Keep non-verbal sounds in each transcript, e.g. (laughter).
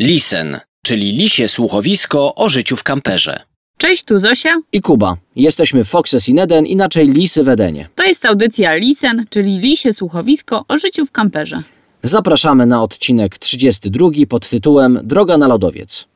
Lisen, czyli lisie słuchowisko o życiu w kamperze. Cześć, tu Zosia. I Kuba. Jesteśmy Foxes in Eden, inaczej Lisy w Edenie. To jest audycja Lisen, czyli lisie słuchowisko o życiu w kamperze. Zapraszamy na odcinek 32 pod tytułem Droga na lodowiec.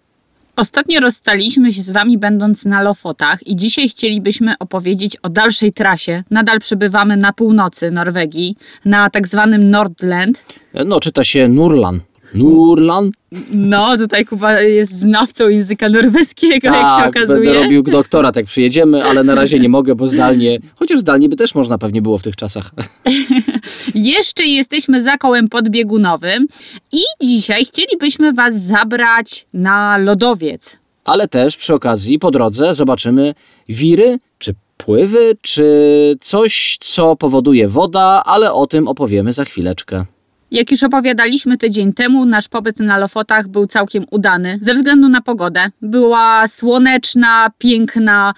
Ostatnio rozstaliśmy się z Wami będąc na Lofotach i dzisiaj chcielibyśmy opowiedzieć o dalszej trasie. Nadal przebywamy na północy Norwegii, na tak zwanym Nordland. No, czyta się Nurlan. Nurlan? No, tutaj Kuba jest znawcą języka norweskiego, jak się Tak, okazuje. będę robił doktorat jak przyjedziemy, ale na razie nie mogę, bo zdalnie, chociaż zdalnie by też można pewnie było w tych czasach. (laughs) Jeszcze jesteśmy za kołem podbiegunowym i dzisiaj chcielibyśmy Was zabrać na lodowiec. Ale też przy okazji po drodze zobaczymy wiry, czy pływy, czy coś, co powoduje woda, ale o tym opowiemy za chwileczkę. Jak już opowiadaliśmy tydzień temu, nasz pobyt na Lofotach był całkiem udany ze względu na pogodę. Była słoneczna, piękna,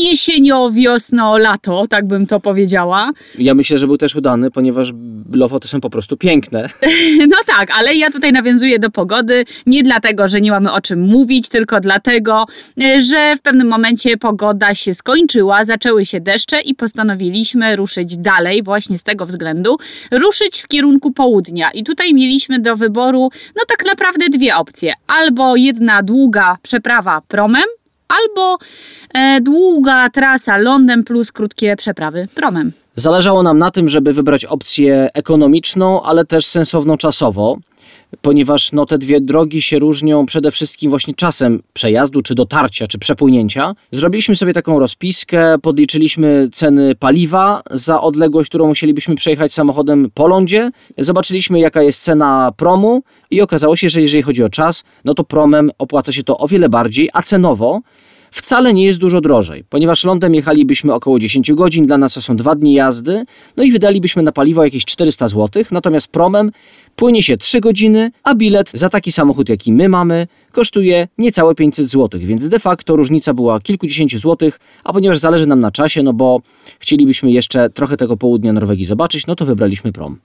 jesienio, wiosno, lato, tak bym to powiedziała. Ja myślę, że był też udany, ponieważ lofoty są po prostu piękne. (laughs) No tak, ale ja tutaj nawiązuję do pogody, nie dlatego, że nie mamy o czym mówić, tylko dlatego, e, że w pewnym momencie pogoda się skończyła, zaczęły się deszcze i postanowiliśmy ruszyć dalej, właśnie z tego względu, ruszyć w kierunku południa. I tutaj mieliśmy do wyboru, no tak naprawdę dwie opcje. Albo jedna długa przeprawa promem, albo e, długa trasa lądem plus krótkie przeprawy promem. Zależało nam na tym, żeby wybrać opcję ekonomiczną, ale też sensowną czasowo, ponieważ no, te dwie drogi się różnią przede wszystkim właśnie czasem przejazdu, czy dotarcia, czy przepłynięcia. Zrobiliśmy sobie taką rozpiskę, podliczyliśmy ceny paliwa za odległość, którą musielibyśmy przejechać samochodem po lądzie. Zobaczyliśmy, jaka jest cena promu i okazało się, że jeżeli chodzi o czas, no to promem opłaca się to o wiele bardziej, a cenowo wcale nie jest dużo drożej, ponieważ lądem jechalibyśmy około 10 godzin, dla nas to są dwa dni jazdy, no i wydalibyśmy na paliwo jakieś 400 zł, natomiast promem płynie się 3 godziny, a bilet za taki samochód, jaki my mamy, kosztuje niecałe 500 zł, więc de facto różnica była kilkudziesięciu złotych, a ponieważ zależy nam na czasie, no bo chcielibyśmy jeszcze trochę tego południa Norwegii zobaczyć, no to wybraliśmy prom.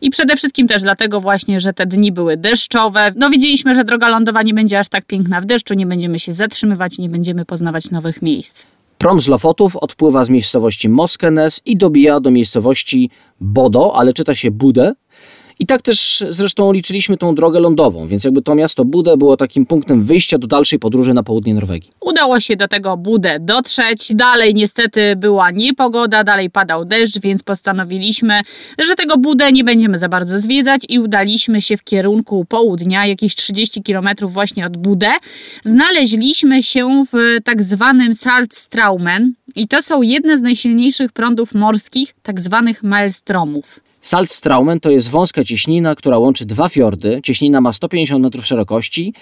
I przede wszystkim też dlatego właśnie, że te dni były deszczowe. No wiedzieliśmy, że droga lądowa nie będzie aż tak piękna w deszczu, nie będziemy się zatrzymywać, nie będziemy poznawać nowych miejsc. Prom z Lofotów odpływa z miejscowości Moskenes i dobija do miejscowości Bodo, ale czyta się Budę. I tak też zresztą liczyliśmy tą drogę lądową, więc jakby to miasto Budę było takim punktem wyjścia do dalszej podróży na południe Norwegii. Udało się do tego Budę dotrzeć. Dalej niestety była niepogoda, dalej padał deszcz, więc postanowiliśmy, że tego Budę nie będziemy za bardzo zwiedzać i udaliśmy się w kierunku południa, jakieś 30 km właśnie od Budę. Znaleźliśmy się w tak zwanym Saltstraumen i to są jedne z najsilniejszych prądów morskich, tak zwanych maelstromów. Saltstraumen to jest wąska cieśnina, która łączy dwa fiordy. Cieśnina ma 150 metrów szerokości,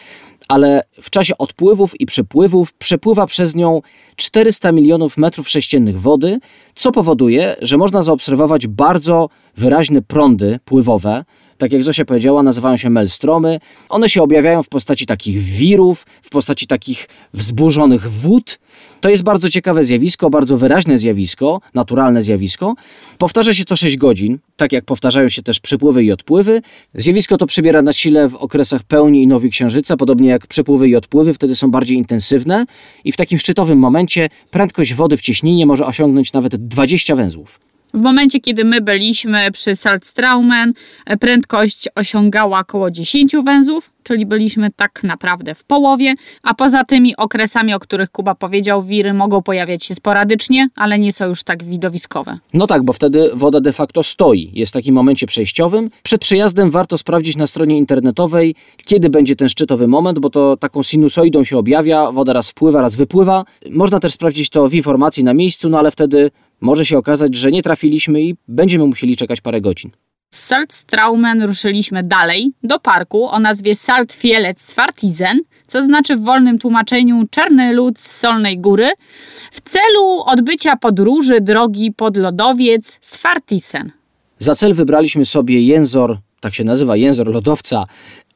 ale w czasie odpływów i przypływów przepływa przez nią 400 milionów metrów sześciennych wody, co powoduje, że można zaobserwować bardzo wyraźne prądy pływowe. Tak jak Zosia powiedziała, nazywają się melstromy. One się objawiają w postaci takich wirów, w postaci takich wzburzonych wód. To jest bardzo ciekawe zjawisko, bardzo wyraźne zjawisko, naturalne zjawisko. Powtarza się co 6 godzin, tak jak powtarzają się też przypływy i odpływy. Zjawisko to przybiera na sile w okresach pełni i nowi księżyca, podobnie jak przypływy i odpływy, wtedy są bardziej intensywne i w takim szczytowym momencie prędkość wody w cieśninie może osiągnąć nawet 20 węzłów. W momencie, kiedy my byliśmy przy Saltstraumen, prędkość osiągała około 10 węzłów, czyli byliśmy tak naprawdę w połowie, a poza tymi okresami, o których Kuba powiedział, wiry mogą pojawiać się sporadycznie, ale nie są już tak widowiskowe. No tak, bo wtedy woda de facto stoi. Jest w takim momencie przejściowym. Przed przejazdem warto sprawdzić na stronie internetowej, kiedy będzie ten szczytowy moment, bo to taką sinusoidą się objawia. Woda raz wpływa, raz wypływa. Można też sprawdzić to w informacji na miejscu, no ale wtedy może się okazać, że nie trafiliśmy i będziemy musieli czekać parę godzin. Z Saltstraumen ruszyliśmy dalej do parku o nazwie Saltfjellet Svartisen, co znaczy w wolnym tłumaczeniu czarny lód z Solnej Góry, w celu odbycia podróży drogi pod lodowiec Svartisen. Za cel wybraliśmy sobie jęzor, tak się nazywa jęzor lodowca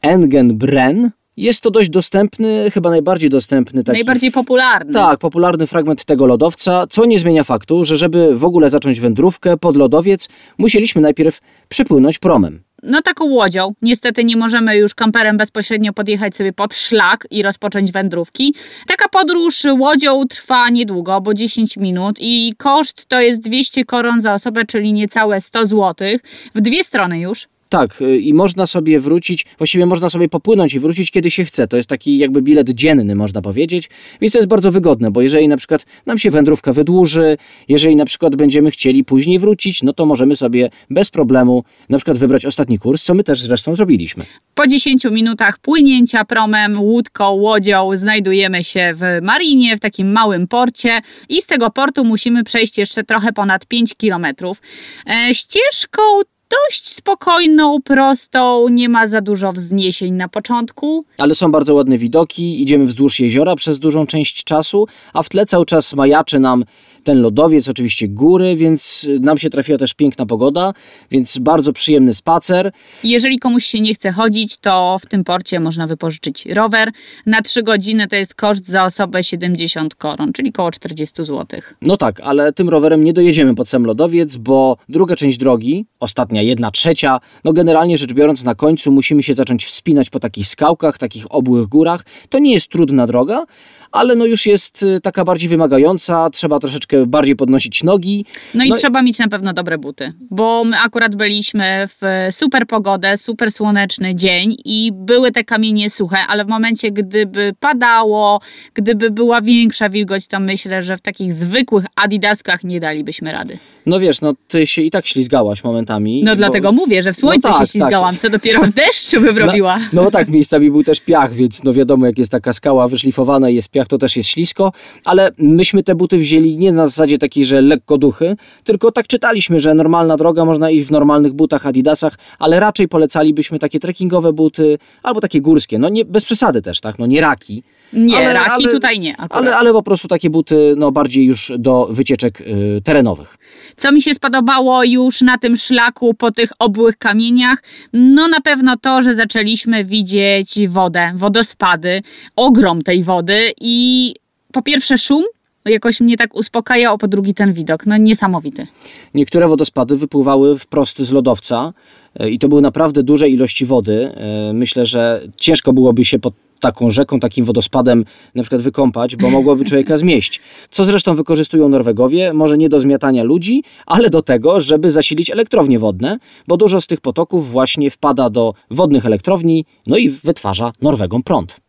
Engenbren. Jest to dość dostępny, chyba najbardziej dostępny taki Najbardziej popularny. Tak, popularny fragment tego lodowca, co nie zmienia faktu, że żeby w ogóle zacząć wędrówkę pod lodowiec, musieliśmy najpierw przypłynąć promem. no taką łodzią. Niestety nie możemy już kamperem bezpośrednio podjechać sobie pod szlak i rozpocząć wędrówki. Taka podróż łodzią trwa niedługo, bo 10 minut i koszt to jest 200 koron za osobę, czyli niecałe 100 zł. W dwie strony już. Tak, y, i można sobie wrócić, właściwie można sobie popłynąć i wrócić kiedy się chce. To jest taki jakby bilet dzienny, można powiedzieć, więc to jest bardzo wygodne, bo jeżeli na przykład nam się wędrówka wydłuży, jeżeli na przykład będziemy chcieli później wrócić, no to możemy sobie bez problemu na przykład wybrać ostatni kurs, co my też zresztą zrobiliśmy. Po 10 minutach płynięcia promem, łódką, łodzią znajdujemy się w marinie, w takim małym porcie i z tego portu musimy przejść jeszcze trochę ponad 5 kilometrów. E, ścieżką dość spokojną, prostą, nie ma za dużo wzniesień na początku. Ale są bardzo ładne widoki, idziemy wzdłuż jeziora przez dużą część czasu, a w tle cały czas majaczy nam ten lodowiec, oczywiście góry, więc nam się trafiła też piękna pogoda, więc bardzo przyjemny spacer. Jeżeli komuś się nie chce chodzić, to w tym porcie można wypożyczyć rower. Na 3 godziny to jest koszt za osobę 70 koron, czyli około 40 zł. No tak, ale tym rowerem nie dojedziemy pod sam lodowiec, bo druga część drogi, ostatnia jedna trzecia, no generalnie rzecz biorąc na końcu musimy się zacząć wspinać po takich skałkach, takich obłych górach. To nie jest trudna droga, ale no już jest y, taka bardziej wymagająca, trzeba troszeczkę bardziej podnosić nogi. No i No trzeba mieć na pewno dobre buty, bo my akurat byliśmy w super pogodę, super słoneczny dzień i były te kamienie suche, ale w momencie, gdyby padało, gdyby była większa wilgoć, to myślę, że w takich zwykłych adidaskach nie dalibyśmy rady. No wiesz, no ty się i tak ślizgałaś momentami. No bo- dlatego mówię, że w słońcu No tak, się ślizgałam, co dopiero w deszczu bym robiła. No bo tak, miejscami był też piach, więc no wiadomo, jak jest taka skała wyszlifowana i jest piach, to też jest ślisko, ale myśmy te buty wzięli nie na zasadzie takiej, że lekko duchy, tylko tak czytaliśmy, że normalna droga, można iść w normalnych butach Adidasach, ale raczej polecalibyśmy takie trekkingowe buty, albo takie górskie, no nie, bez przesady też, tak, no nie raki, Nie, Ale- raki ale- tutaj nie akurat. ale, ale po prostu takie buty, no bardziej już do wycieczek y, terenowych. Co mi się spodobało już na tym szlaku po tych obłych kamieniach? No na pewno to, że zaczęliśmy widzieć wodę, wodospady, ogrom tej wody i po pierwsze szum jakoś mnie tak uspokajał, po drugi ten widok, no niesamowity. Niektóre wodospady wypływały wprost z lodowca e, i to były naprawdę duże ilości wody. E, Myślę, że ciężko byłoby się pod taką rzeką, takim wodospadem na przykład wykąpać, bo mogłoby człowieka zmieść. Co zresztą wykorzystują Norwegowie, może nie do zmiatania ludzi, ale do tego, żeby zasilić elektrownie wodne, bo dużo z tych potoków właśnie wpada do wodnych elektrowni, no i wytwarza Norwegom prąd.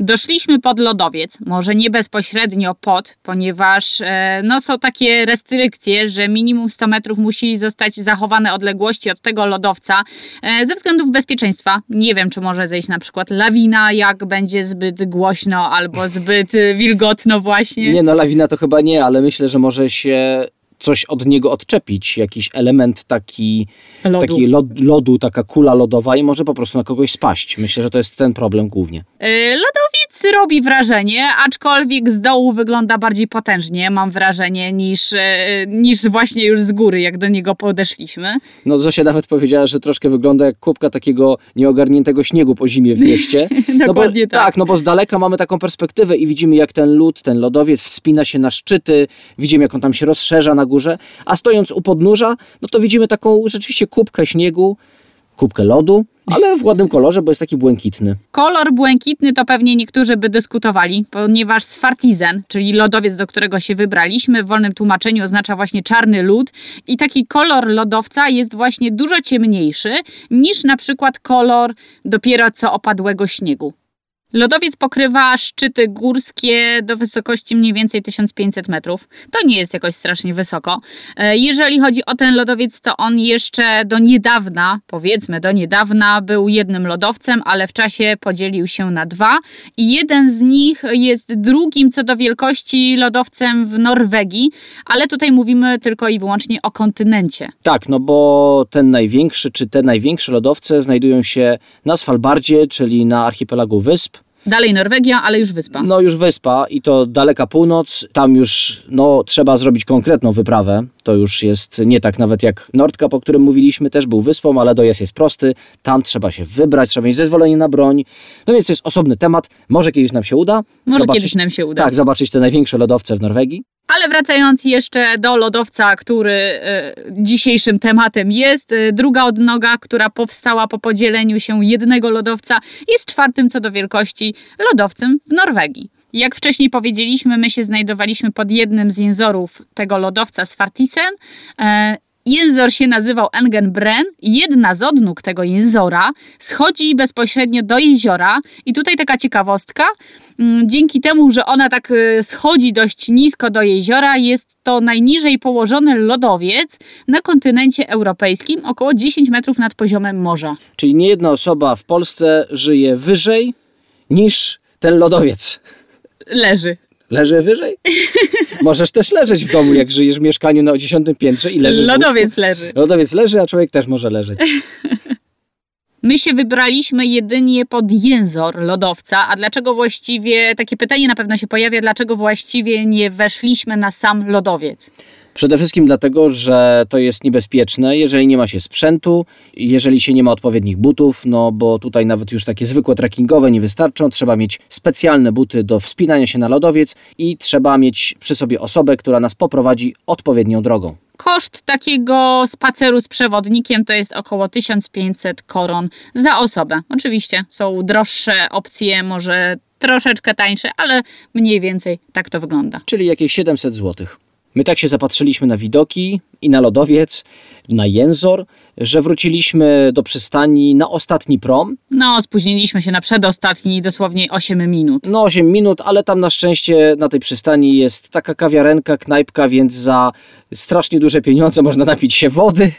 Doszliśmy pod lodowiec, może nie bezpośrednio pod, ponieważ e, no, są takie restrykcje, że minimum 100 metrów musi zostać zachowane odległości od tego lodowca e, ze względów bezpieczeństwa. Nie wiem, czy może zejść na przykład lawina, jak będzie zbyt głośno albo zbyt e, wilgotno właśnie. Nie, no lawina to chyba nie, ale myślę, że może się coś od niego odczepić, jakiś element taki Lodu. taki lod, lodu, taka kula lodowa i może po prostu na kogoś spaść. Myślę, że to jest ten problem głównie. E, Lodowiec robi wrażenie, aczkolwiek z dołu wygląda bardziej potężnie, mam wrażenie, niż, e, niż właśnie już z góry, jak do niego podeszliśmy. No Zosia nawet powiedziała, że troszkę wygląda jak kubka takiego nieogarniętego śniegu po zimie w mieście. (laughs) No bo, Dokładnie tak. Tak, no bo z daleka mamy taką perspektywę i widzimy jak ten lód, ten lodowiec wspina się na szczyty, widzimy jak on tam się rozszerza na górze, a stojąc u podnóża, no to widzimy taką rzeczywiście kubkę śniegu, kubkę lodu, ale w ładnym kolorze, bo jest taki błękitny. Kolor błękitny to pewnie niektórzy by dyskutowali, ponieważ Sfartizen, czyli lodowiec, do którego się wybraliśmy, w wolnym tłumaczeniu oznacza właśnie czarny lód i taki kolor lodowca jest właśnie dużo ciemniejszy niż na przykład kolor dopiero co opadłego śniegu. Lodowiec pokrywa szczyty górskie do wysokości mniej więcej 1500 metrów. To nie jest jakoś strasznie wysoko. E, Jeżeli chodzi o ten lodowiec, to on jeszcze do niedawna, powiedzmy do niedawna, był jednym lodowcem, ale w czasie podzielił się na dwa. I jeden z nich jest drugim co do wielkości lodowcem w Norwegii, ale tutaj mówimy tylko i wyłącznie o kontynencie. Tak, no bo ten największy, czy te największe lodowce znajdują się na Svalbardzie, czyli na archipelagu wysp. Dalej Norwegia, ale już wyspa. No już wyspa i to daleka północ, tam już no, trzeba zrobić konkretną wyprawę. To już jest nie tak nawet jak Nordka, po którym mówiliśmy, też był wyspą, ale dojazd jest prosty. Tam trzeba się wybrać, trzeba mieć zezwolenie na broń. No więc to jest osobny temat. Może kiedyś nam się uda. Może zobaczyć- kiedyś nam się uda. Tak, zobaczyć te największe lodowce w Norwegii. Ale wracając jeszcze do lodowca, który e, dzisiejszym tematem jest, e, druga odnoga, która powstała po podzieleniu się jednego lodowca, jest czwartym co do wielkości lodowcem w Norwegii. Jak wcześniej powiedzieliśmy, my się znajdowaliśmy pod jednym z jęzorów tego lodowca z Fartisen. E, Jęzor się nazywał Engenbren. Jedna z odnóg tego jęzora schodzi bezpośrednio do jeziora. I tutaj taka ciekawostka. Mm, Dzięki temu, że ona tak y, schodzi dość nisko do jeziora, jest to najniżej położony lodowiec na kontynencie europejskim, około 10 metrów nad poziomem morza. Czyli nie jedna osoba w Polsce żyje wyżej niż ten lodowiec. Leży. Leży wyżej? (laughs) Możesz też leżeć w domu, jak żyjesz w mieszkaniu na dziesiątym piętrze i leżysz Lodowiec leży. Lodowiec leży, a człowiek też może leżeć. (laughs) My się wybraliśmy jedynie pod jęzor lodowca, a dlaczego właściwie, takie pytanie na pewno się pojawia, dlaczego właściwie nie weszliśmy na sam lodowiec? Przede wszystkim dlatego, że to jest niebezpieczne, jeżeli nie ma się sprzętu, jeżeli się nie ma odpowiednich butów, no bo tutaj nawet już takie zwykłe trekkingowe nie wystarczą, trzeba mieć specjalne buty do wspinania się na lodowiec i trzeba mieć przy sobie osobę, która nas poprowadzi odpowiednią drogą. Koszt takiego spaceru z przewodnikiem to jest około 1500 koron za osobę. Oczywiście są droższe opcje, może troszeczkę tańsze, ale mniej więcej tak to wygląda. czyli jakieś 700 zł. My tak się zapatrzyliśmy na widoki i na lodowiec, na jęzor, że wróciliśmy do przystani na ostatni prom. No, spóźniliśmy się na przedostatni, dosłownie 8 minut. No 8 minut, ale tam na szczęście na tej przystani jest taka kawiarenka, knajpka, więc za strasznie duże pieniądze (laughs) można napić się wody,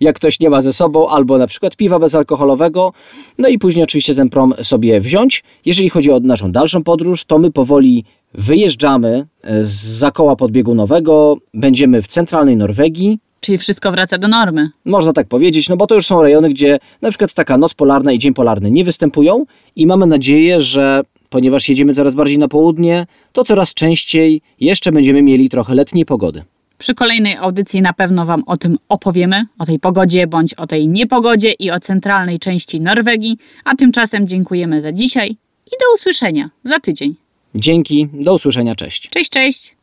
jak ktoś nie ma ze sobą, albo na przykład piwa bezalkoholowego. No i później oczywiście ten prom sobie wziąć. Jeżeli chodzi o naszą dalszą podróż, to my powoli wyjeżdżamy e, z zakoła podbiegunowego, będziemy w centralnej Norwegii. Czyli wszystko wraca do normy. Można tak powiedzieć, no bo to już są rejony, gdzie na przykład taka noc polarna i dzień polarny nie występują i mamy nadzieję, że ponieważ jedziemy coraz bardziej na południe, to coraz częściej jeszcze będziemy mieli trochę letniej pogody. Przy kolejnej audycji na pewno Wam o tym opowiemy, o tej pogodzie bądź o tej niepogodzie i o centralnej części Norwegii. A tymczasem dziękujemy za dzisiaj i do usłyszenia za tydzień. Dzięki, do usłyszenia, cześć. Cześć, cześć!